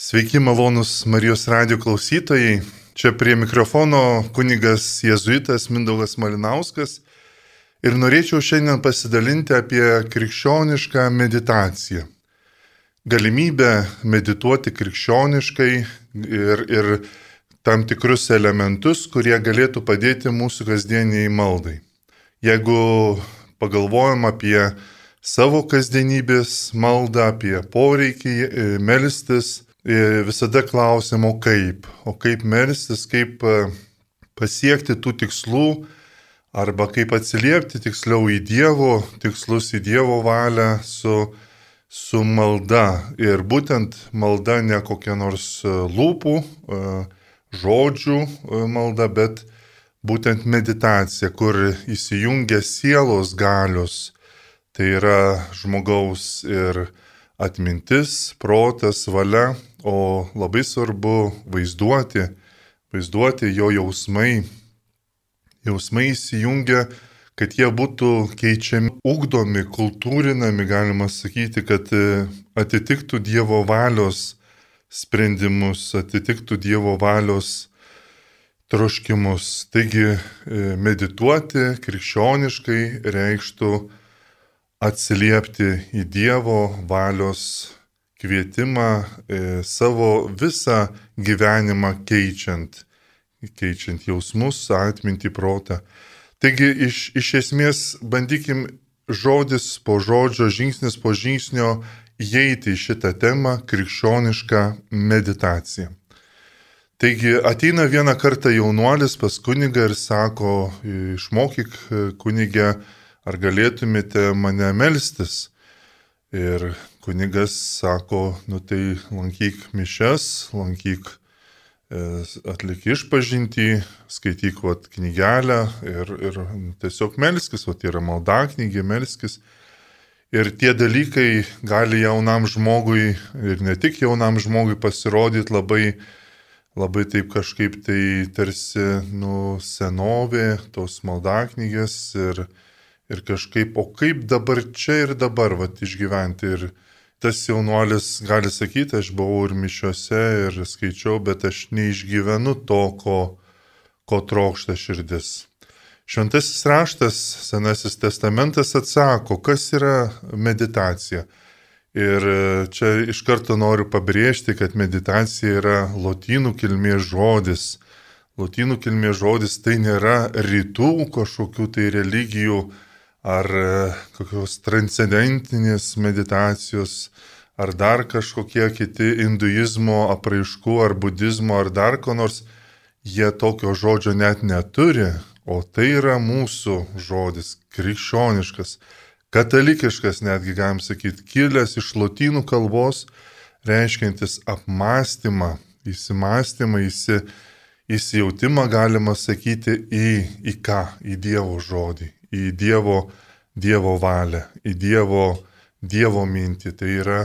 Sveiki malonus Marijos radio klausytojai. Čia prie mikrofono kunigas jėzuitas Mindaugas Malinauskas. Ir norėčiau šiandien pasidalinti apie krikščionišką meditaciją. Galimybę medituoti krikščioniškai ir, ir tam tikrus elementus, kurie galėtų padėti mūsų kasdieniai maldai. Jeigu pagalvojam apie savo kasdienybės maldą, apie poreikį e, melstis, visada klausim, o kaip, o kaip melstis, kaip e, pasiekti tų tikslų, arba kaip atsiliepti tiksliau į Dievo tikslus, į Dievo valią su, su malda. Ir būtent malda ne kokia nors e, lūpų, e, žodžių malda, bet būtent meditacija, kur įsijungia sielos galios. Tai yra žmogaus ir atmintis, protas, valia o labai svarbu vaizduoti, vaizduoti jo jausmai. Jausmai įsijungia, kad jie būtų keičiami, ugdomi, kultūrinami, galima sakyti, kad e, atitiktų Dievo valios sprendimus, atitiktų Dievo valios troškimus. Taigi e, medituoti krikščioniškai reikštų atsiliepti į Dievo valios kvietimą e, savo visą gyvenimą keičiant, keičiant jausmus, atmintį, protą. Taigi iš, iš esmės bandykim žodis po žodžio, žingsnis po žingsnio įeiti į šitą temą krikščionišką meditaciją. Taigi ateina vieną kartą jaunuolis pas kunigą ir sako, išmokyk kunigę, ar galėtumėte mane melstis. Ir kunigas sako, nu tai lankyk mišes, lankyk, e, atlik išpažinti, skaityk vat, knygelę ir, ir tiesiog melskis, vat yra malda knygė, melskis. Ir tie dalykai gali jaunam žmogui ir ne tik jaunam žmogui pasirodyti labai, labai taip kažkaip tai tarsi, nu, senovė, tos maldaknygės ir, ir kažkaip, o kaip dabar čia ir dabar, va, išgyventi. Ir, tas jaunuolis gali sakyti, aš buvau ir mišiuose ir skaičiau, bet aš neišgyvenu to, ko, ko trokšta širdis. Šventasis raštas, Senasis testamentas atsako, kas yra meditacija. Ir čia iš karto noriu pabrėžti, kad meditacija yra lotynų kilmės žodis. Lotynų kilmės žodis tai nėra rytų kažkokių tai religijų ar e, kokios transcendentinės meditacijos, ar dar kažkokie kiti hinduizmo apraiškų, ar budizmo, ar dar ko nors, jie tokio žodžio net neturi, o tai yra mūsų žodis, krikščioniškas, katalikiškas, netgi galim sakyti, kilęs iš lotynų kalbos, reiškiantis apmąstymą, įsimąstymą, įsi, įsijautimą, galima sakyti, į, į ką? Į Dievo žodį, į Dievo, dievo valią, į Dievo, dievo mintį. Tai yra,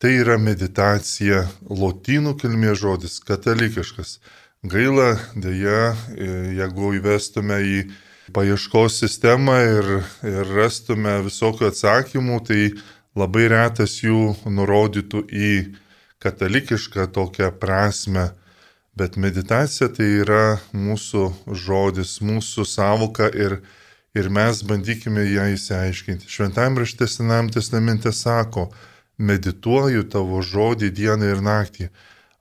tai yra meditacija, lotynų kilmės žodis, katalikiškas. Gaila, dėja, jeigu įvestume į paieškos sistemą ir, ir rastume visokių atsakymų, tai labai retas jų nurodytų į katalikišką tokią prasme. Bet meditacija tai yra mūsų žodis, mūsų savoka ir ir mes bandykime ją įsiaiškinti. Šventajame rašte Senam testamente sako, medituoju tavo žodį dieną ir naktį.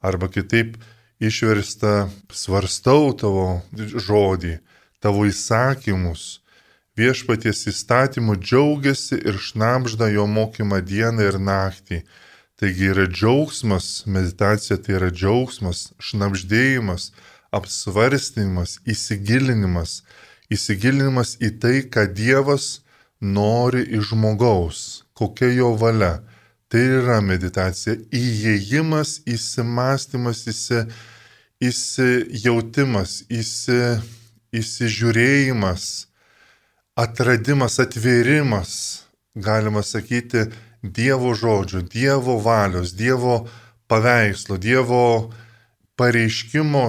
Arba kitaip išversta, svarstau tavo žodį, tavo įsakymus. Viešpaties įstatymų džiaugiasi ir šnapžda jo mokymą dieną ir naktį. Taigi yra džiaugsmas, meditacija tai yra džiaugsmas, šnapždėjimas, apsvarstymas, įsigilinimas įsigilinimas į tai, ką Dievas nori iš žmogaus, kokia jo valia. Tai yra meditacija, įėjimas, įsimastymas, įsi, įsijautimas, įsi, įsižiūrėjimas, atradimas, atvėrimas, galima sakyti, Dievo žodžio, Dievo valios, Dievo paveikslo, Dievo pareiškimo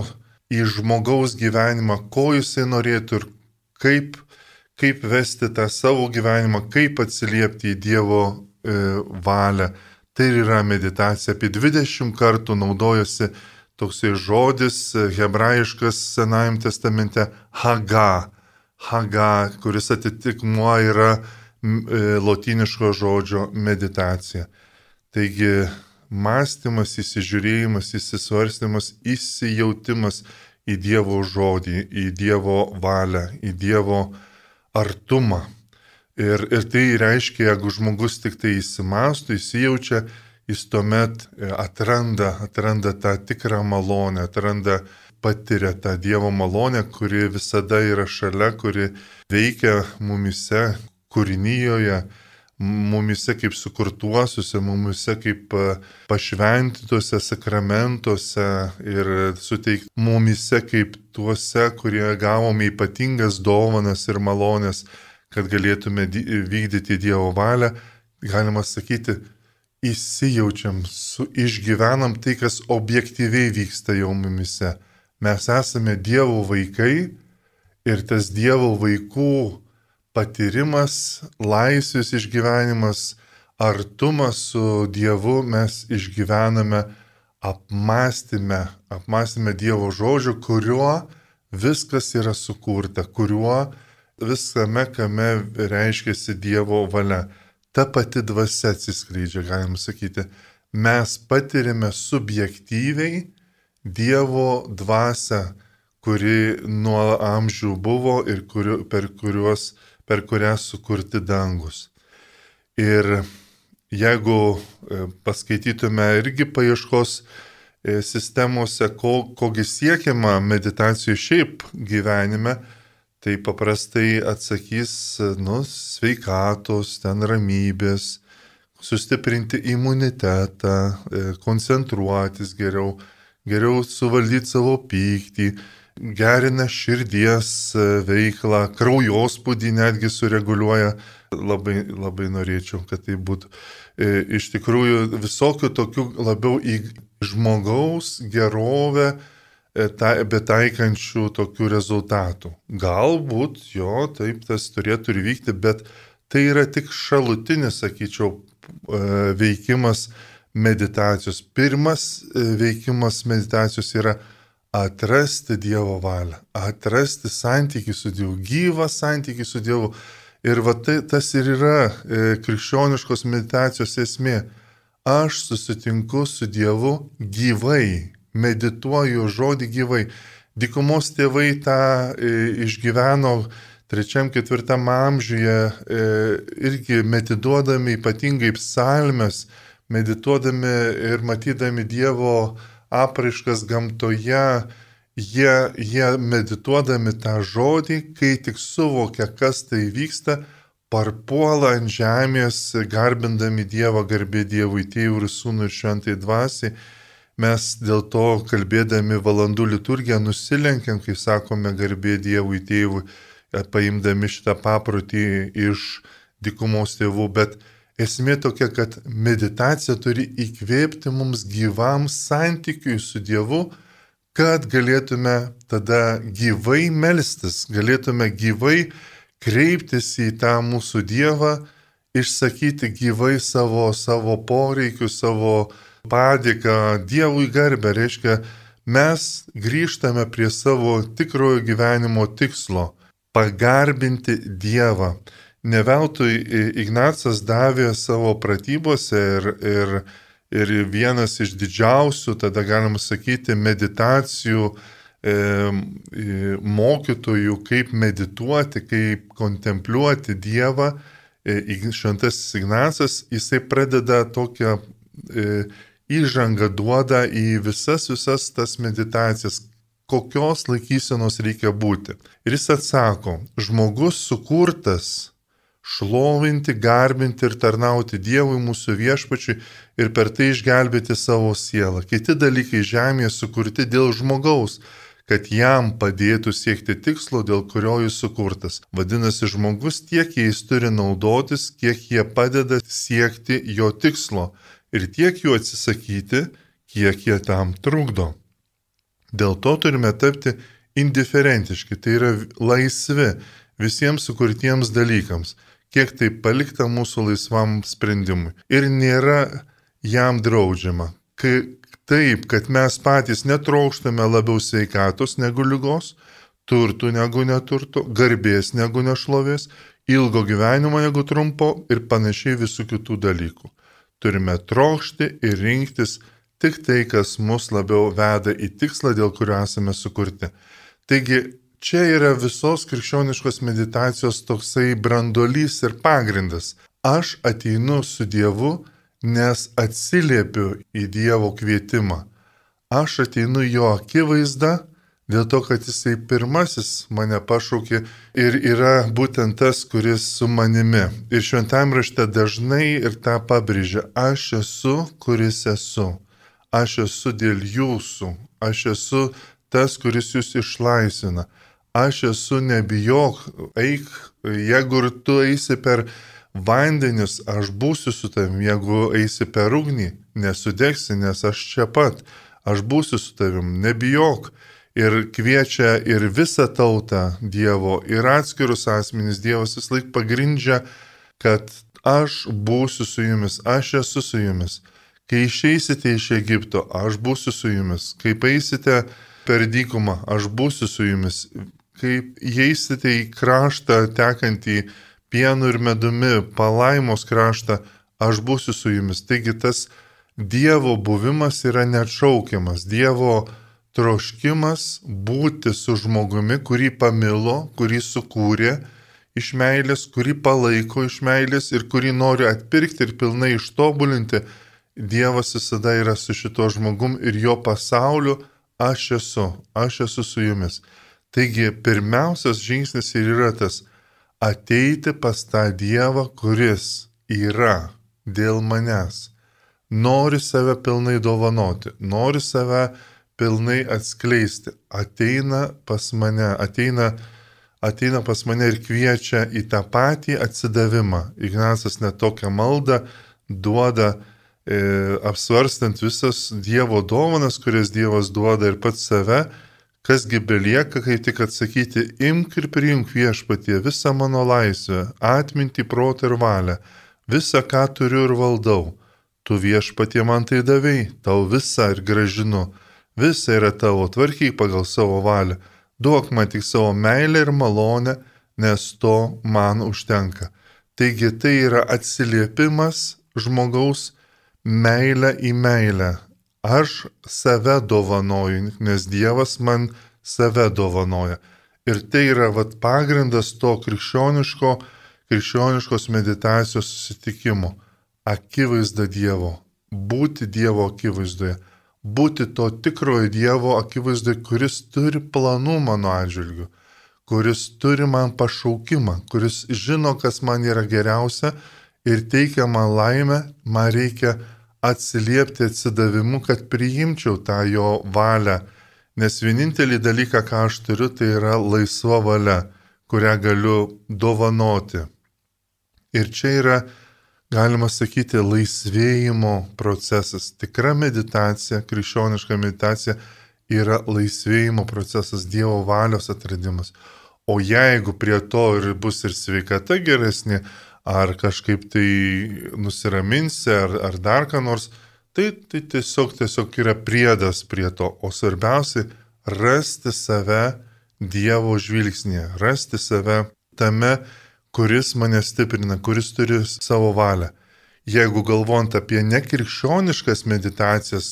į žmogaus gyvenimą, ko jisai norėtų ir kaip, kaip vesti tą savo gyvenimą, kaip atsiliepti į Dievo e, valią. Tai yra meditacija. Apie 20 kartų naudojosi toksai žodis hebrajiškas Senajam testamente Haga. Haga, kuris atitikmuo yra e, lotyniško žodžio meditacija. Taigi mąstymas, įsižiūrėjimas, įsisvarstymas, įsijautimas į Dievo žodį, į Dievo valią, į Dievo artumą. Ir, ir tai reiškia, jeigu žmogus tik tai įsimastų, įsijaučia, jis tuomet e, atranda, atranda tą tikrą malonę, atranda, patiria tą Dievo malonę, kuri visada yra šalia, kuri veikia mumise, kūrinyjoje, mumise kaip sukurtuosiuose, mumise kaip e, pašventytuose sakramentuose ir suteik mumise kaip tuose, kurie gavome ypatingas dovanas ir malonės, kad galėtume vykdyti Dievo valią, galima sakyti, įsijaučiam, su, išgyvenam tai, kas objektyviai vyksta jau mumise. Mes esame Dievo vaikai ir tas Dievo vaikų patyrimas, laisvės išgyvenimas, artumas su Dievu mes išgyvename apmąstymę, apmąstymę Dievo žodžio, kuriuo viskas yra sukurta, kuriuo visame kame reiškiasi Dievo valia. Ta pati dvasia atsiskleidžia, galim sakyti. Mes patirime subjektyviai Dievo dvasę, kuri nuo amžių buvo ir kuriu, per kuriuos per kurią sukurti dangus. Ir jeigu e, paskaitytume irgi paieškos e, sistemose, ko, kogi siekiama meditacijų šiaip gyvenime, tai paprastai atsakys, nu, sveikatos, ten ramybės, sustiprinti imunitetą, e, koncentruotis geriau, geriau suvaldyti savo pyktį, gerina širdies e, veiklą, kraujospūdį netgi sureguliuoja. Labai, labai norėčiau, kad tai būtų. E, iš tikrųjų, visokių tokių labiau į žmogaus gerovę e, betaikančių tokių rezultatų. Galbūt jo, taip tas turėtų ir vykti, bet tai yra tik šalutinis, sakyčiau, veikimas meditacijos. Pirmas veikimas meditacijos yra atrasti Dievo valią, atrasti santykių su Dievu, gyvą santykių su Dievu. Ir va tai, tas ir yra e, krikščioniškos meditacijos esmė. Aš susitinku su Dievu gyvai, medituoju žodį gyvai. Dykumos tėvai tą e, išgyveno trečiam, ketvirtam amžiuje, e, irgi medituodami ypatingai psalmes, medituodami ir matydami Dievo apraiškas gamtoje, jie, jie medituodami tą žodį, kai tik suvokia, kas tai vyksta, parpuola ant žemės, garbindami Dievą, garbė Dievui, Tėvui ir Sūnui ir Šventai Dvasiai. Mes dėl to kalbėdami valandų liturgiją nusilenkiam, kai sakome garbė Dievui, Tėvui, paimdami šitą paprotį iš dikumos tėvų, bet Esmė tokia, kad meditacija turi įkvėpti mums gyvam santykiui su Dievu, kad galėtume tada gyvai melstis, galėtume gyvai kreiptis į tą mūsų Dievą, išsakyti gyvai savo, savo poreikius, savo padėką Dievui garbę. Reiškia, mes grįžtame prie savo tikrojo gyvenimo tikslo - pagarbinti Dievą. Neveltui Ignacas davė savo pratybose ir, ir, ir vienas iš didžiausių, tada galima sakyti, meditacijų e, mokytojų, kaip medituoti, kaip kontempliuoti Dievą, e, šventasis Ignacas, jisai pradeda tokią e, įžangą duoda į visas visas tas meditacijas, kokios laikysenos reikia būti. Ir jis atsako, žmogus sukurtas šlovinti, garbinti ir tarnauti Dievui mūsų viešpačiui ir per tai išgelbėti savo sielą. Kiti dalykai žemėje sukurti dėl žmogaus, kad jam padėtų siekti tikslo, dėl kurio jis sukurtas. Vadinasi, žmogus tiek jais turi naudotis, kiek jie padeda siekti jo tikslo ir tiek jų atsisakyti, kiek jie tam trukdo. Dėl to turime tapti indiferentiški, tai yra laisvi visiems sukurtiems dalykams kiek tai palikta mūsų laisvam sprendimui. Ir nėra jam draudžiama. Kai, taip, kad mes patys netrokštame labiau sveikatos negu lygos, turtų negu neturtų, garbės negu nešlovės, ilgo gyvenimo negu trumpo ir panašiai visų kitų dalykų. Turime trokšti ir rinktis tik tai, kas mus labiau veda į tikslą, dėl kurio esame sukurti. Taigi čia yra visos krikščioniškos meditacijos toksai brandolys ir pagrindas. Aš ateinu su Dievu, nes atsiliepiu į Dievo kvietimą. Aš ateinu jo akivaizdą, dėl to, kad jisai pirmasis mane pašaukė ir yra būtent tas, kuris su manimi. Ir šventam rašte dažnai ir tą pabrėžia, aš esu, kuris esu. Aš esu dėl jūsų, aš esu tas, kuris jūs išlaisvina. Aš esu nebijok, eik, jeigu ir tu eisi per vandenis, aš būsiu su tavim, jeigu eisi per ugnį, nesudegsi, nes aš čia pat, aš būsiu su tavim, nebijok. Ir kviečia ir visą tautą Dievo, ir atskirus asmenys Dievas vis laik pagrindžia, kad aš būsiu su jumis, aš esu su jumis. Kai išeisite iš Egipto, aš būsiu su jumis. Kai eisite per dykumą, aš būsiu su jumis. Kai įeisite į kraštą tekantį pienu ir medumi, palaimos kraštą, aš būsiu su jumis. Taigi tas Dievo buvimas yra neatšaukiamas. Dievo troškimas būti su žmogumi, kurį pamilo, kurį sukūrė iš meilės, kurį palaiko iš meilės ir kurį nori atpirkti ir pilnai ištobulinti. Dievas visada yra su šituo žmogum ir jo pasauliu aš esu, aš esu su jumis. Taigi pirmiausias žingsnis ir yra tas ateiti pas tą Dievą, kuris yra dėl manęs, nori save pilnai dovanoti, nori save pilnai atskleisti, ateina pas mane, ateina, ateina pas mane ir kviečia į tą patį atsidavimą. Ignacas netokią maldą duoda, e, apsvarstant visas Dievo dovanas, kurias Dievas duoda ir pats save, Kasgi belieka, kai tik atsakyti, imk ir priimk viešpatie visą mano laisvę, atmintį, protą ir valią, visą, ką turiu ir valdau. Tu viešpatie man tai davėjai, tau visą ir gražinu, visa yra tavo, tvarkyk pagal savo valią, duok man tik savo meilę ir malonę, nes to man užtenka. Taigi tai yra atsiliepimas žmogaus meilę į meilę, Aš save dovanoju, nes Dievas man save dovanoja. Ir tai yra vat, pagrindas to krikščioniško, krikščioniškos meditacijos susitikimo. Akivaizda Dievo. Būti Dievo akivaizdoje. Būti to tikrojo Dievo akivaizdoje, kuris turi planų mano atžvilgiu. Kuris turi man pašaukimą, kuris žino, kas man yra geriausia ir teikia man laimę, man reikia atsiliepti atsidavimu, kad priimčiau tą jo valią. Nes vienintelį dalyką, ką aš turiu, tai yra laisva valia, kurią galiu dovanoti. Ir čia yra, galima sakyti, laisvėjimo procesas. Tikra meditacija, krikščioniška meditacija yra laisvėjimo procesas, Dievo valios atradimas. O jeigu prie to ir bus ir sveikata geresnė, ar kažkaip tai nusiraminsi, ar, ar dar ką nors, tai, tai tiesiog, tiesiog yra priedas prie to. O svarbiausia - rasti save Dievo žvilgsnėje, rasti save tame, kuris mane stiprina, kuris turi savo valią. Jeigu galvojant apie nekrikščioniškas meditacijas,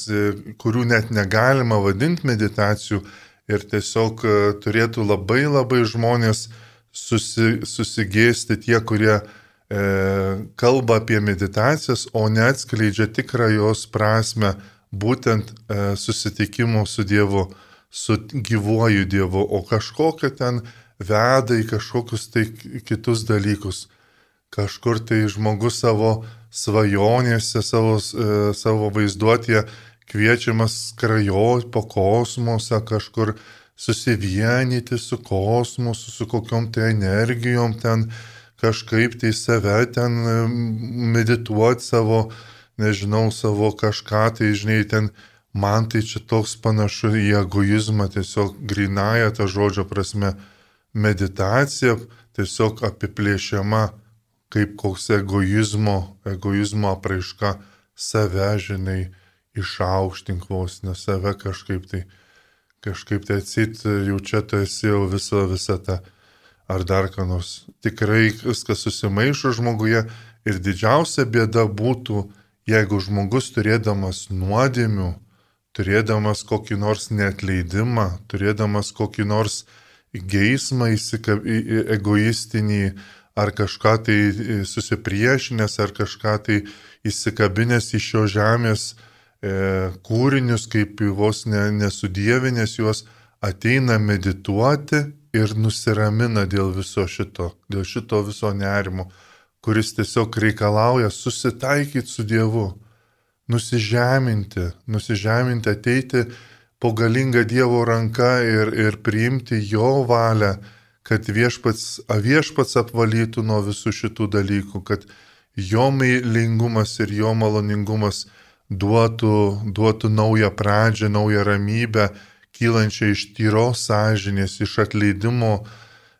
kurių net negalima vadinti meditacijų ir tiesiog e, turėtų labai labai žmonės susi, susigėsti tie, kurie e, kalba apie meditacijas, o neatskleidžia tikrą jos prasme būtent e, susitikimo su Dievu, su gyvuoju Dievu, o kažkokia ten veda į kažkokius tai kitus dalykus. Kažkur tai žmogus savo svajonėse, savo, e, savo vaizduotėje kviečiamas skrajoti po kosmosą, kažkur susivienyti su kosmosu, su kokiom tai energijom ten kažkaip tai save ten medituoti savo, nežinau, savo kažką, tai žinai, ten man tai čia toks panašu į egoizmą, tiesiog grinaja tą žodžio prasme meditacija, tiesiog apiplėšiama kaip koks egoizmo, egoizmo apraiška save, žinai, išaukštink vos, ne save kažkaip tai, kažkaip tai atsit, jau čia tu esi jau viso, visa ta, ar dar ką nors. Tikrai viskas susimaišo žmoguje ir didžiausia bėda būtų, jeigu žmogus turėdamas nuodėmių, turėdamas kokį nors neatleidimą, turėdamas kokį nors geismą egoistinį, ar kažką tai susipriešinęs, ar kažką tai įsikabinęs iš šio žemės e, kūrinius, kaip vos ne, nesudėvinės juos, ateina medituoti ir nusiramina dėl viso šito, dėl šito viso nerimo, kuris tiesiog reikalauja susitaikyti su Dievu, nusižeminti, nusižeminti, ateiti po galingą Dievo ranką ir, ir priimti Jo valią, kad viešpats, viešpats apvalytų nuo visų šitų dalykų, kad jo meilingumas ir jo maloningumas duotų, duotų naują pradžią, naują ramybę, kylančią iš tyros sąžinės, iš atleidimo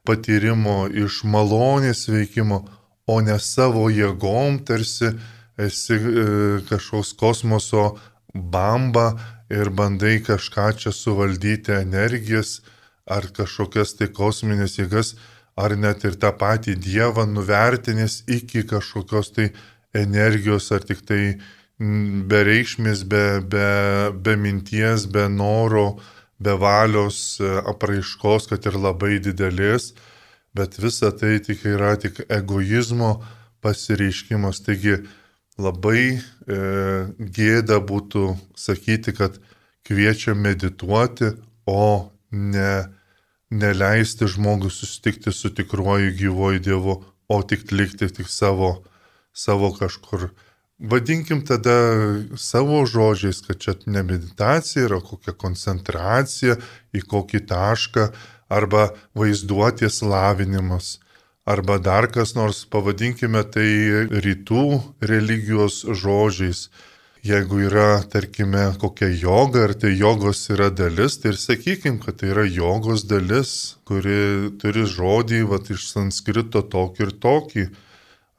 patyrimo, iš malonės veikimo, o ne savo jėgom tarsi esi e, kažkoks kosmoso bamba ir bandai kažką čia suvaldyti energijas, ar kažkokias tai kosminės jėgas, ar net ir tą patį Dievą nuvertinės iki kažkokios tai energijos, ar tik tai be reikšmės, be, be, be minties, be noro, be valios e, apraiškos, kad ir labai didelės, bet visa tai tik yra tik egoizmo pasireiškimas. Taigi labai e, gėda būtų sakyti, kad kviečia medituoti, o ne neleisti žmogui susitikti su tikruoju gyvoju Dievu, o tik likti tik savo, savo kažkur. Vadinkim tada savo žodžiais, kad čia ne meditacija yra kokia koncentracija į kokį tašką arba vaizduotės lavinimas. Arba dar kas nors, pavadinkime tai rytų religijos žodžiais jeigu yra, tarkime, kokia joga, ar tai jogos yra dalis, tai ir sakykim, kad tai yra jogos dalis, kuri turi žodį, va, iš sanskrito tokį ir tokį,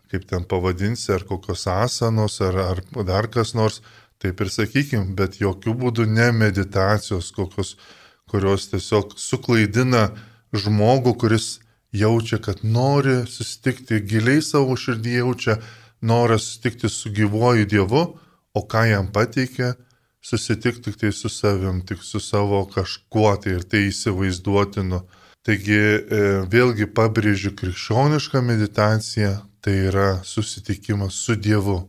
kaip ten pavadinsi, ar kokios asanos, ar, ar dar kas nors, taip ir sakykim, bet jokių būdų ne meditacijos, kokios, kurios tiesiog suklaidina žmogų, kuris jaučia, kad nori susitikti giliai savo širdį, jaučia norą susitikti su gyvoju Dievu, o ką jam pateikė, susitikti tik tai su savim, tik su savo kažkuo tai ir tai įsivaizduotinu. Taigi e, vėlgi pabrėžiu krikščionišką meditaciją, tai yra susitikimas su Dievu,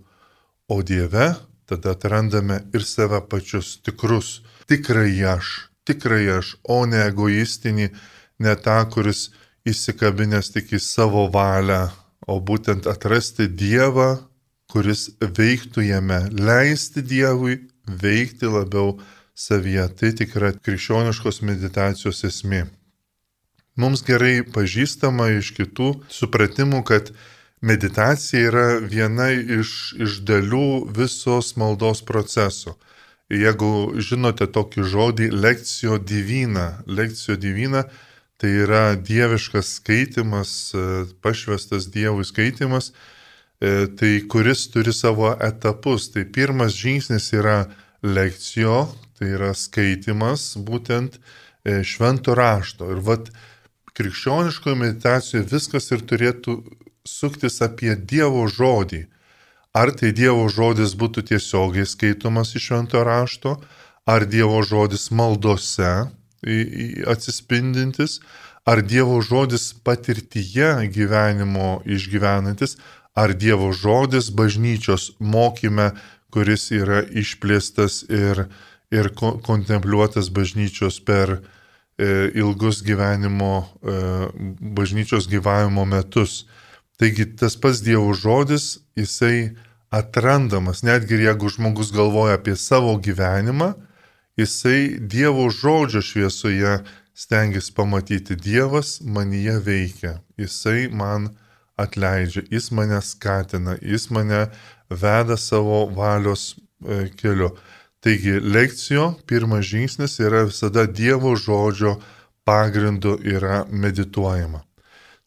o Dieve tada atrandame ir save pačius tikrus, tikrai aš, tikrai aš, o ne egoistinį, ne tą, kuris įsikabinęs tik į savo valią, o būtent atrasti Dievą kuris veiktų jame, leisti Dievui veikti labiau savyje. Tai tik yra krikščioniškos meditacijos esmė. Mums gerai pažįstama iš kitų supratimų, kad meditacija yra viena iš, iš dalių visos maldos proceso. Jeigu žinote tokį žodį lekcijo divina, lekcijo divina, tai yra dieviškas skaitimas, pašvestas Dievui skaitimas, E, tai kuris turi savo etapus. Tai pirmas žingsnis yra lekcijo, tai yra skaitimas būtent e, švento rašto. Ir vad krikščioniškoje meditacijoje viskas ir turėtų suktis apie Dievo žodį. Ar tai Dievo žodis būtų tiesiogiai skaitomas iš švento rašto, ar Dievo žodis maldose atsispindintis, ar Dievo žodis patirtyje gyvenimo išgyvenantis, ar Dievo žodis bažnyčios mokyme, kuris yra išplėstas ir, ir kontempliuotas bažnyčios per e, ilgus gyvenimo, e, bažnyčios gyvavimo metus. Taigi tas pats Dievo žodis, jisai atrandamas, netgi jeigu žmogus galvoja apie savo gyvenimą, jisai Dievo žodžio šviesoje stengiasi pamatyti Dievas manyje veikia, jisai man atleidžia, jis mane skatina, jis mane veda savo valios e, keliu. Taigi lekcijo pirmas žingsnis yra visada Dievo žodžio pagrindu yra medituojama.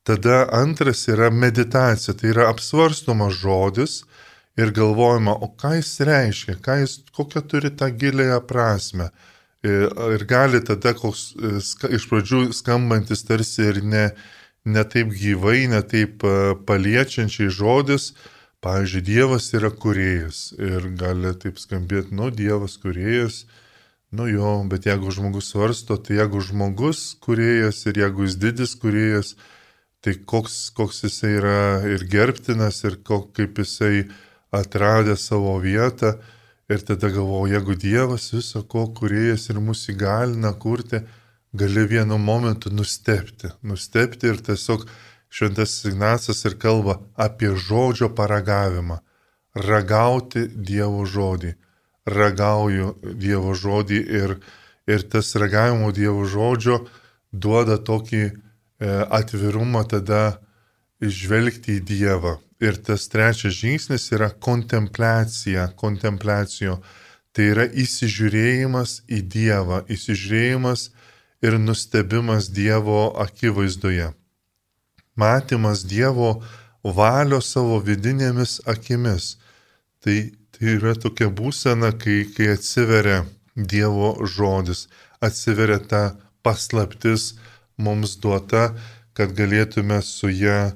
Tada antras yra meditacija, tai yra apsvarstomas žodis ir galvojama, o ką jis reiškia, jis, kokią turi tą gilėją prasme. Ir, ir gali tada koks iš pradžių skambantis tarsi ir ne, ne taip gyvai, ne taip paliečiančiai žodis, pavyzdžiui, Dievas yra kuriejas. Ir gali taip skambėti, nu, Dievas kuriejas, nu jo, bet jeigu žmogus svarsto, tai jeigu žmogus kuriejas ir jeigu jis didis kuriejas, tai koks, koks jisai yra ir gerbtinas ir kok, kaip jisai atradę savo vietą ir tada galvoju, jeigu Dievas viso ko kuriejas ir mus įgalina kurti, gali vienu momentu nustepti. Nustepti ir tiesiog šventas Ignacas ir kalba apie žodžio paragavimą. Ragauti Dievo žodį. Ragauju Dievo žodį ir, ir tas ragavimo Dievo žodžio duoda tokį atvirumą tada žvelgti į Dievą, Ir tas trečias žingsnis yra kontempliacija, kontempliacijo. Tai yra įsižiūrėjimas į Dievą, įsižiūrėjimas ir nustebimas Dievo akivaizdoje. Matymas Dievo valio savo vidinėmis akimis. Tai, tai yra tokia būsena, kai, kai atsiveria Dievo žodis, atsiveria ta paslaptis mums duota, kad galėtume su ją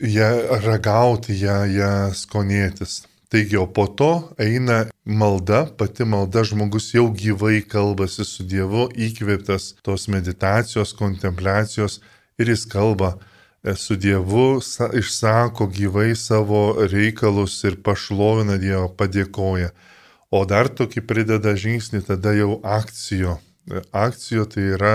ją ragauti, ją, ją skonėtis. Taigi, o po to eina malda, pati malda žmogus jau gyvai kalbasi su Dievu, įkvėptas tos meditacijos, kontempliacijos ir jis kalba e, su Dievu, išsako gyvai savo reikalus ir pašlovina Dievą, padėkoja. O dar tokį prideda žingsnį tada jau akcijo. E, akcijo tai yra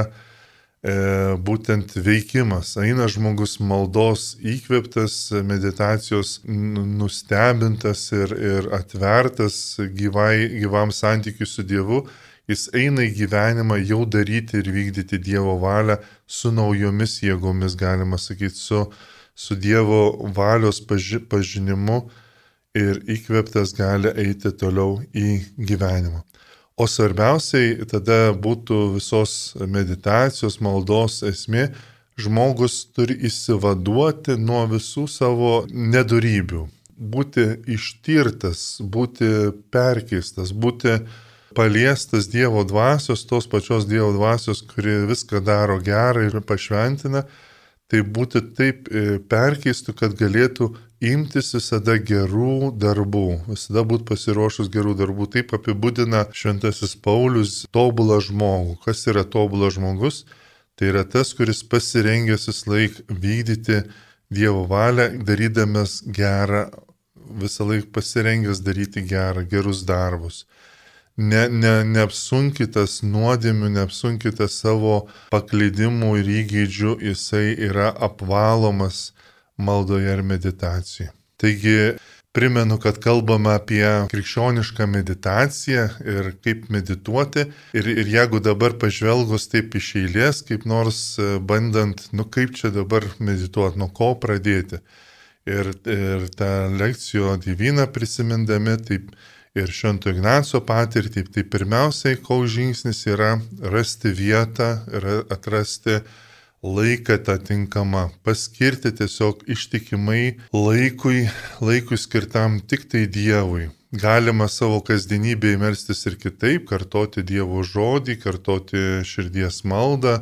būtent veikimas. Eina žmogus maldos įkvėptas, meditacijos nustebintas ir, ir atvertas gyvai, gyvam santykiu su Dievu. Jis eina į gyvenimą jau daryti ir vykdyti Dievo valią su naujomis jėgomis, galima sakyti, su, su Dievo valios paži, pažinimu ir įkvėptas gali eiti toliau į gyvenimą. O svarbiausiai tada būtų visos meditacijos, maldos esmė, žmogus turi įsivaduoti nuo visų savo nedarybių, būti ištirtas, būti perkeistas, būti paliestas Dievo dvasios, tos pačios Dievo dvasios, kuri viską daro gerą ir pašventina, tai būti taip e, perkeistų, kad galėtų imtis visada gerų darbų, visada būti pasiruošus gerų darbų. Taip apibūdina šventasis Paulius tobulą žmogų. Kas yra tobulas žmogus? Tai yra tas, kuris pasirengęs vis laik vykdyti Dievo valią, darydamas gerą, visą laik pasirengęs daryti gerą, gerus darbus. Ne, ne, neapsunkytas nuodėmių, neapsunkytas savo paklydimų ir įgėdžių, jisai yra apvalomas maldoje ir meditacijoje. Taigi primenu, kad kalbame apie krikščionišką meditaciją ir kaip medituoti. Ir, ir jeigu dabar pažvelgus taip iš eilės, kaip nors e, bandant, nu kaip čia dabar medituoti, nuo ko pradėti. Ir, ir tą lekcijo divyną prisimindami, taip ir Švento Ignaco patirtį, tai pirmiausiai, koks žingsnis yra rasti vietą ir atrasti laiką tą tinkamą, paskirti tiesiog ištikimai laikui, laikui skirtam tik tai Dievui. Galima savo kasdienybėje melstis ir kitaip, kartoti Dievo žodį, kartoti širdies maldą,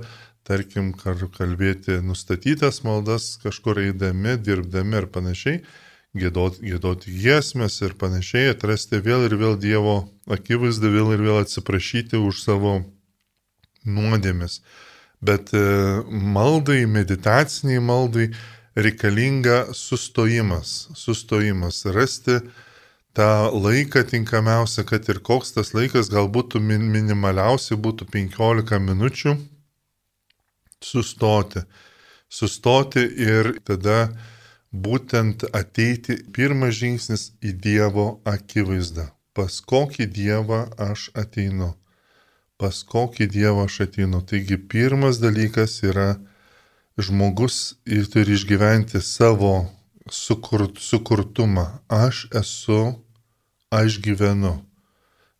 tarkim, kalbėti nustatytas maldas kažkur eidami, dirbdami ir panašiai, gėdoti, gėdoti giesmės ir panašiai, atrasti vėl ir vėl Dievo akivaizdą, vėl ir vėl atsiprašyti už savo nuodėmis bet e, maldai, meditaciniai maldai reikalinga sustojimas, sustojimas, rasti tą laiką tinkamiausią, kad ir koks tas laikas galbūt minimaliausiai būtų 15 minučių, sustoti. Sustoti ir tada būtent ateiti pirmas žingsnis į Dievo akivaizdą. Pas kokį Dievą aš ateinu pas kokį Dievą aš ateinu. Taigi pirmas dalykas yra žmogus ir turi išgyventi savo sukurt, sukurtumą. Aš esu, aš gyvenu,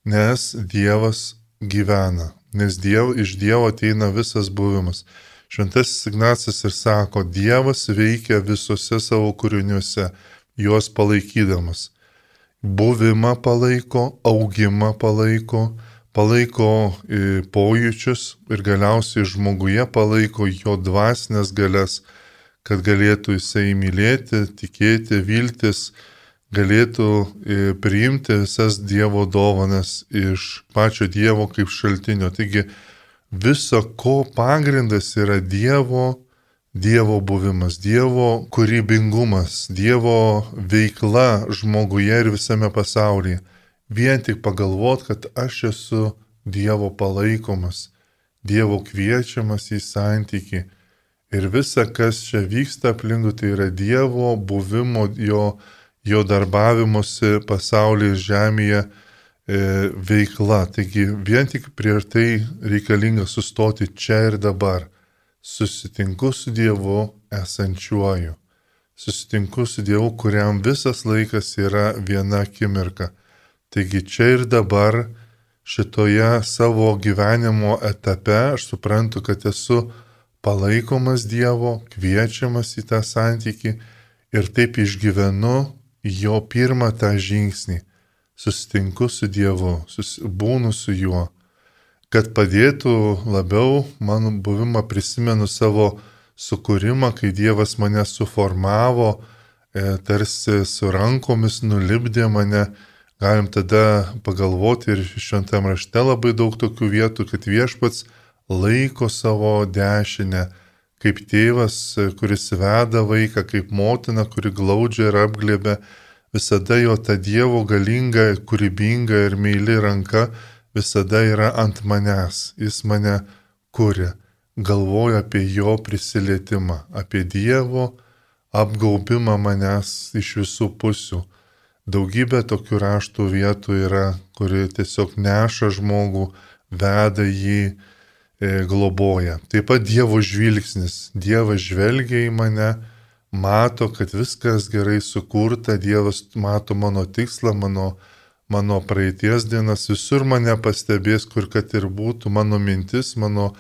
nes Dievas gyvena, nes diev, iš Dievo ateina visas buvimas. Šventasis Ignacas ir sako, Dievas veikia visose savo kūriniuose. juos palaikydamas. Buvimą palaiko, augimą palaiko, palaiko e, pojūčius ir galiausiai žmoguje palaiko jo dvasinės galės, kad galėtų jisai mylėti, tikėti, viltis, galėtų e, priimti visas Dievo dovanas iš pačio Dievo kaip šaltinio. Taigi viso ko pagrindas yra Dievo, Dievo buvimas, Dievo kūrybingumas, Dievo veikla žmoguje ir visame pasaulyje. Vien tik pagalvot, kad aš esu Dievo palaikomas, Dievo kviečiamas į santyki. Ir visa, kas čia vyksta aplinkui, tai yra Dievo buvimo, jo, jo darbavimuose pasaulyje ir žemėje e, veikla. Taigi vien tik prieš tai reikalinga sustoti čia ir dabar. Susitinku su Dievu esančiuoju. Susitinku su Dievu, kuriam visas laikas yra viena akimirka. Taigi čia ir dabar šitoje savo gyvenimo etape aš suprantu, kad esu palaikomas Dievo, kviečiamas į tą santyki ir taip išgyvenu jo pirmą tą žingsnį. Susitinku su Dievu, sus, būnu su juo, kad padėtų labiau mano buvimą prisimenu savo sukūrimą, kai Dievas mane suformavo, e, tarsi su rankomis nulipdė mane, galim tada pagalvoti ir šventame rašte labai daug tokių vietų, kad viešpats laiko savo dešinę, kaip tėvas, kuris veda vaiką, kaip motina, kuri glaudžia ir apglėbė, visada jo ta Dievo galinga, kūrybinga ir meili ranka visada yra ant manęs. Jis mane kuria, galvoja apie jo prisilietimą, apie Dievo apgaubimą manęs iš visų pusių. Daugybė tokių raštų vietų yra, kuri tiesiog neša žmogų, veda jį, e, globoja. Taip pat Dievo žvilgsnis. Dievas žvelgia į mane, mato, kad viskas gerai sukurta, Dievas mato mano tikslą, mano, mano praeities dienas, visur mane pastebės, kur kad ir būtų, mano mintis, mano,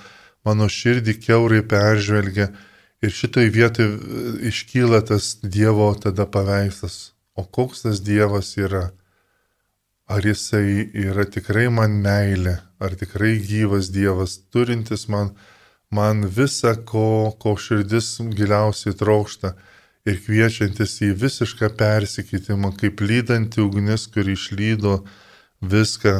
mano širdį keurai peržvelgia. Ir šitoj vietoj e, iškyla tas Dievo tada paveikslas. O koks tas Dievas yra? Ar jisai yra tikrai man meilė, ar tikrai gyvas Dievas, turintis man man visa, ko, ko širdis giliausiai trokšta ir kviečiantis į visišką persikeitimą, kaip lydanti ugnis, kuri išlydo viską,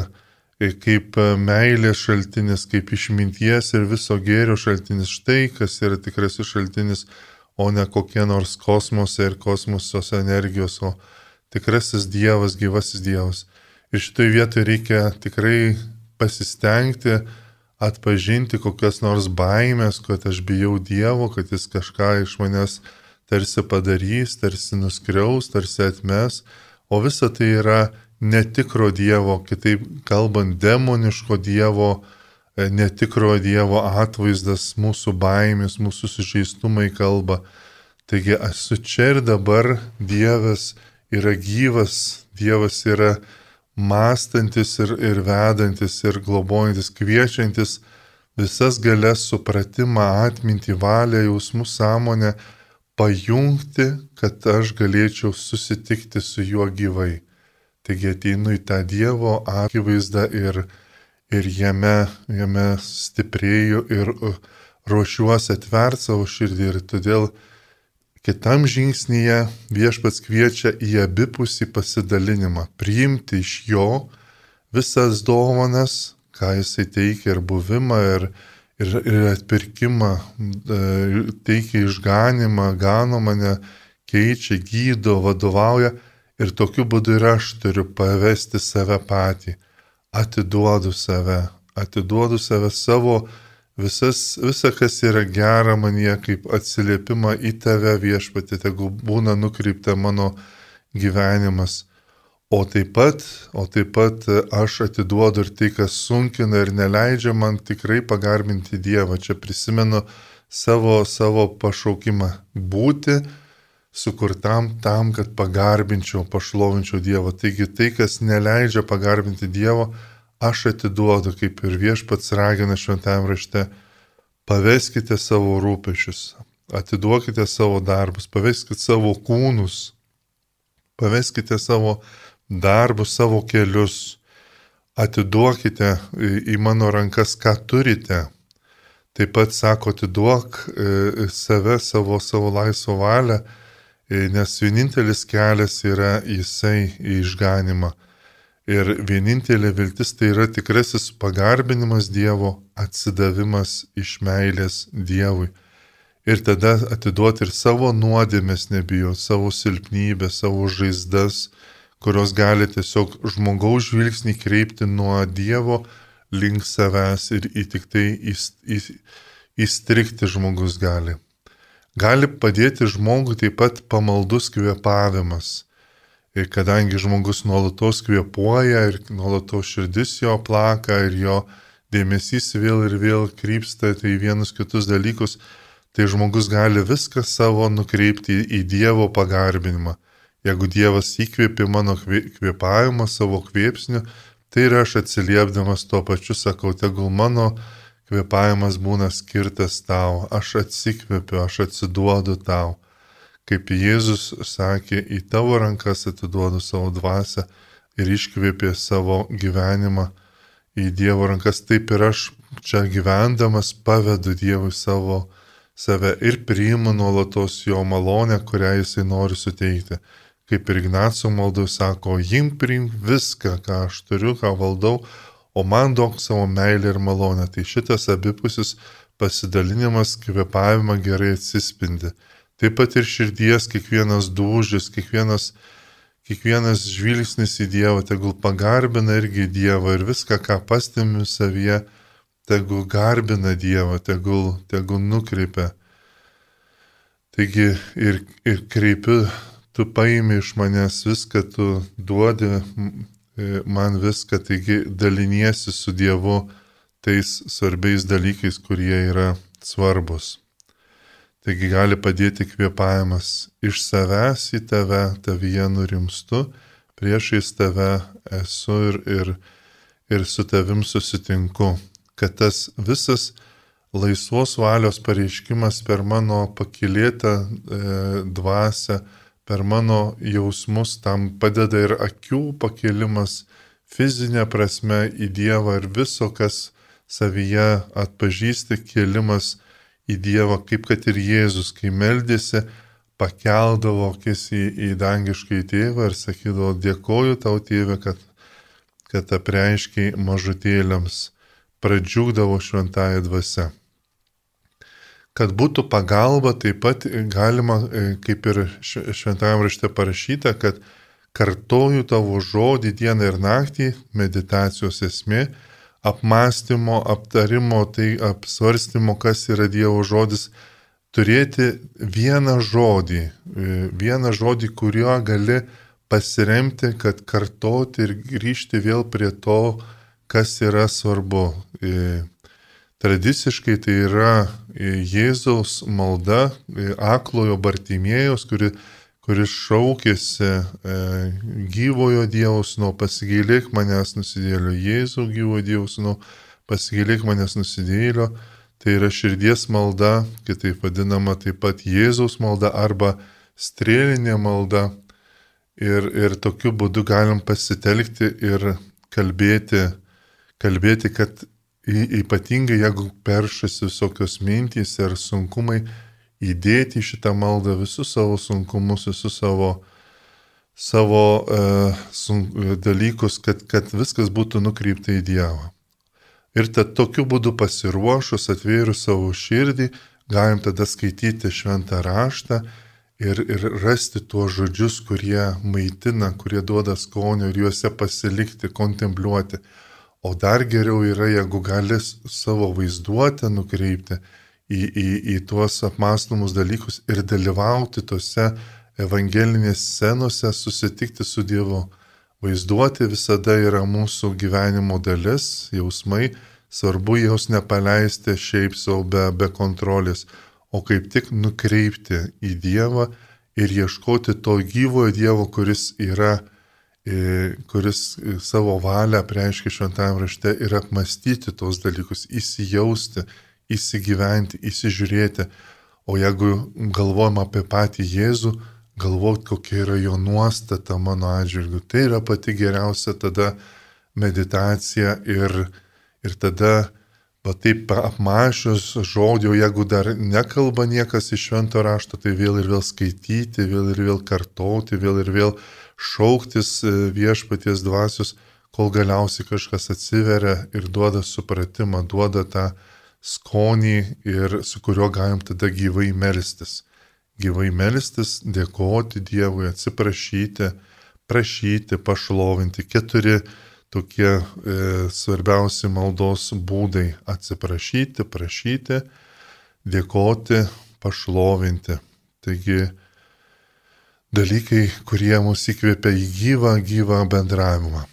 kaip meilės šaltinis, kaip išminties ir viso gėrio šaltinis. Štai kas yra tikrasis šaltinis, o ne kokie nors kosmose ir kosmosos energijos, o tikrasis Dievas, gyvasis Dievas. Ir šitoje vietoje reikia tikrai pasistengti, atpažinti kokias nors baimės, kad aš bijau Dievo, kad jis kažką iš manęs tarsi padarys, tarsi nuskriaus, tarsi atmes, o visa tai yra netikro Dievo, kitaip kalbant, demoniško Dievo, netikro Dievo atvaizdas, mūsų baimės, mūsų sužeistumai kalba. Taigi esu čia ir dabar, Dievas yra gyvas, Dievas yra mąstantis ir, ir vedantis ir globojantis, kviečiantis visas galės supratimą, atmintį, valią, jausmų sąmonę pajungti, kad aš galėčiau susitikti su juo gyvai. Taigi ateinu į tą Dievo akivaizdą ir, ir jame, jame stiprėju ir ruošiuosi atverti savo širdį ir todėl Kitam žingsnyje viešpats kviečia į abipusį pasidalinimą, priimti iš jo visas dovanas, ką jisai teikia ir buvimą, ir, ir, ir atpirkimą, teikia išganimą, gano mane, keičia, gydo, vadovauja. Ir tokiu būdu ir aš turiu pavesti save patį, atiduodu save, atiduodu save savo Visas, visa, kas yra gera manie, kaip atsiliepimą į tave viešpatį, tegu būna nukreipta mano gyvenimas. O taip pat, o taip pat aš atiduodu ir tai, kas sunkina ir neleidžia man tikrai pagarbinti Dievą. Čia prisimenu savo, savo pašaukimą būti sukurtam tam, kad pagarbinčiau, pašlovinčiau Dievą. Taigi tai, kas neleidžia pagarbinti Dievo, aš atiduodu, kaip ir viešpats ragina šventajame rašte, paveskite savo rūpešius, atiduokite savo darbus, paveskite savo kūnus paveskite savo darbus, savo kelius, atiduokite į mano rankas, ką turite. Taip pat sako, atiduok e, save, savo, savo laisvą valią, nes vienintelis kelias yra jisai į išganimą. Ir vienintelė viltis tai yra tikrasis pagarbinimas Dievo, atsidavimas iš meilės Dievui. Ir tada atiduoti ir savo nuodėmės nebijo, savo silpnybę, savo žaizdas, kurios gali tiesiog žmogaus žvilgsnį kreipti nuo Dievo link savęs ir į tik tai įstrikti žmogus gali. Gali padėti žmogui taip pat pamaldus kvėpavimas. Ir kadangi žmogus nuolatos kvėpuoja ir nuolatos širdis jo plaka ir jo dėmesys vėl ir vėl krypsta tai vienus kitus dalykus, tai žmogus gali viską savo nukreipti į Dievo pagarbinimą Jeigu Dievas įkvėpė mano kvėpavimą savo kvėpsniu, tai ir aš atsiliepdamas tuo pačiu sakau, tegul mano kvėpavimas būna skirtas tau, aš atsikvėpiu, aš atsiduodu tau. Kaip Jėzus sakė, į tavo rankas atiduodu savo dvasę ir iškvėpė savo gyvenimą į Dievo rankas, taip ir aš čia gyvendamas pavedu Dievui savo save ir priimu nuolatos jo malonę, kurią jisai nori suteikti. Kaip ir Ignaco maldų sako, jim priimk viską, ką aš turiu, ką valdau, o man duok savo meilę ir malonę. Tai šitas abipusis pasidalinimas kvepavimą gerai atsispindi. Taip pat ir širdies kiekvienas dūžis, kiekvienas, kiekvienas žvilgsnis į Dievą, tegul pagarbina irgi Dievą ir viską, ką pastimiu savyje, tegul garbina Dievą, tegul, tegul nukreipia. Taigi ir, ir kreipiu tu paimi iš manęs viską, tu duodi man viską, taigi daliniesi su Dievu tais svarbiais dalykais, kurie yra svarbus. Taigi gali padėti kvėpavimas iš savęs į tave, tavyje nurimstu, priešais tave esu ir, ir, ir su tavim susitinku, kad tas visas laisvos valios pareiškimas per mano pakilėtą e, dvasę, per mano jausmus tam padeda ir akių pakelimas fizinė prasme į Dievą ir viso, kas savyje atpažįsti, kelimas į Dievą, kaip kad ir Jėzus, kai meldėsi, pakeldavo akis į, į dangišką į tėvą ir sakydavo, dėkoju tau tėvė, kad, kad apreiškiai mažutėliams, pradžiugdavo šventąją dvasę kad būtų pagalba, taip pat galima, e, kaip ir šventajame rašte parašyta, kad kartoju tavo žodį dieną ir naktį, meditacijos esmė, apmąstymo, aptarimo, tai apsvarstymo, kas yra Dievo žodis, turėti vieną žodį, e, vieną žodį, kuriuo gali pasiremti, kad kartoti ir grįžti vėl prie to, kas yra svarbu. Tradiciškai tai yra e, Jėzaus malda, e, aklojo Bartimėjos, kuri, kuris šaukėsi e, gyvojo Dievos nuo pasigėlėk manęs nusidėlio, Jėzau gyvojo Dievos nuo pasigėlėk manęs nusidėlio. Tai yra širdies malda, kitaip vadinama taip pat Jėzaus malda arba strėlinė malda. Ir, ir tokiu būdu galim pasitelkti ir kalbėti, kalbėti, kad ypatingai jeigu peršasi visokios mintys ir sunkumai, įdėti šitą maldą visus savo sunkumus, visus savo, savo uh, sun, dalykus, kad, kad viskas būtų nukreipta į Dievą. Ir tad tokiu būdu pasiruošus, atvėrus savo širdį, galim tada skaityti šventą raštą ir, ir rasti tuos žodžius, kurie maitina, kurie duoda skonio ir juose pasilikti, kontempliuoti O dar geriau yra, jeigu gali savo vaizduotę nukreipti į, į, į tuos apmąstomus dalykus ir dalyvauti tose evangelinėse scenose, susitikti su Dievu. Vaizduoti visada yra mūsų gyvenimo dalis, jausmai, svarbu jos nepaleisti šiaip savo be, be kontrolės, o kaip tik nukreipti į Dievą ir ieškoti to gyvojo Dievo, kuris yra kuris savo valią preiškia šventame rašte ir apmastyti tos dalykus, įsijausti, įsigyventi, įsižiūrėti. O jeigu galvojam apie patį Jėzų, galvoti, kokia yra jo nuostata mano atžvilgiu. Tai yra pati geriausia tada meditacija ir, ir tada, va taip apmašius žodžio, jeigu dar nekalba niekas iš švento rašto, tai vėl ir vėl skaityti, vėl ir vėl kartoti, vėl ir vėl šauktis e, viešpaties dvasios, kol galiausiai kažkas atsiveria ir duoda supratimą, duoda tą skonį ir su kuriuo galim tada gyvai melstis gyvai melstis, dėkoti Dievui, atsiprašyti, prašyti, pašlovinti. Keturi tokie e, svarbiausi maldos būdai - atsiprašyti, prašyti, dėkoti, pašlovinti. Taigi dalykai, kurie mus įkvėpia į gyvą, gyvą bendravimą.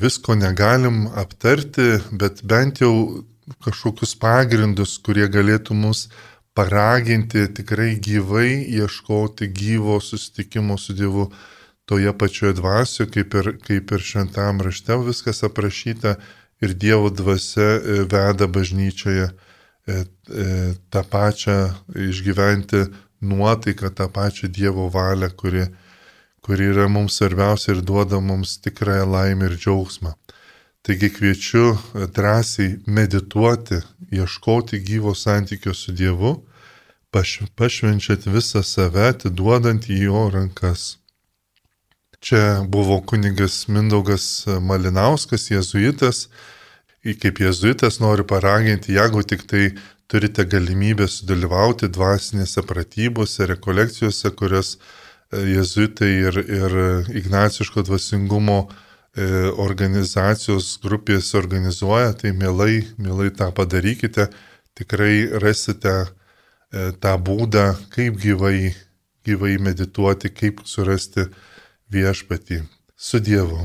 Visko negalim aptarti, bet bent jau kažkokius pagrindus, kurie galėtų mus paraginti tikrai gyvai ieškoti gyvo susitikimo su Dievu toje pačioje dvasioje, kaip ir, kaip ir šventam rašte viskas aprašyta ir Dievo dvasia e, veda bažnyčioje e, e, tą pačią išgyventi nuotaiką, tą pačią Dievo valią, kuri, kuri yra mums svarbiausia ir duoda mums tikrąją laimę ir džiaugsmą. Taigi kviečiu drąsiai medituoti, ieškoti gyvo santykio su Dievu, paš, pašvenčiat visą save, atiduodant į jo rankas. Čia buvo kunigas Mindaugas Malinauskas, jezuitas. Kaip jezuitas noriu paraginti, jeigu tik tai turite galimybę sudalyvauti dvasinėse pratybose, rekolekcijose, kurias e, jezuitai ir, ir Ignaciško dvasingumo e, organizacijos grupės organizuoja, tai mielai, mielai tą padarykite, tikrai rasite E, tą būdą, kaip gyvai, gyvai medituoti, kaip surasti viešpatį su Dievu.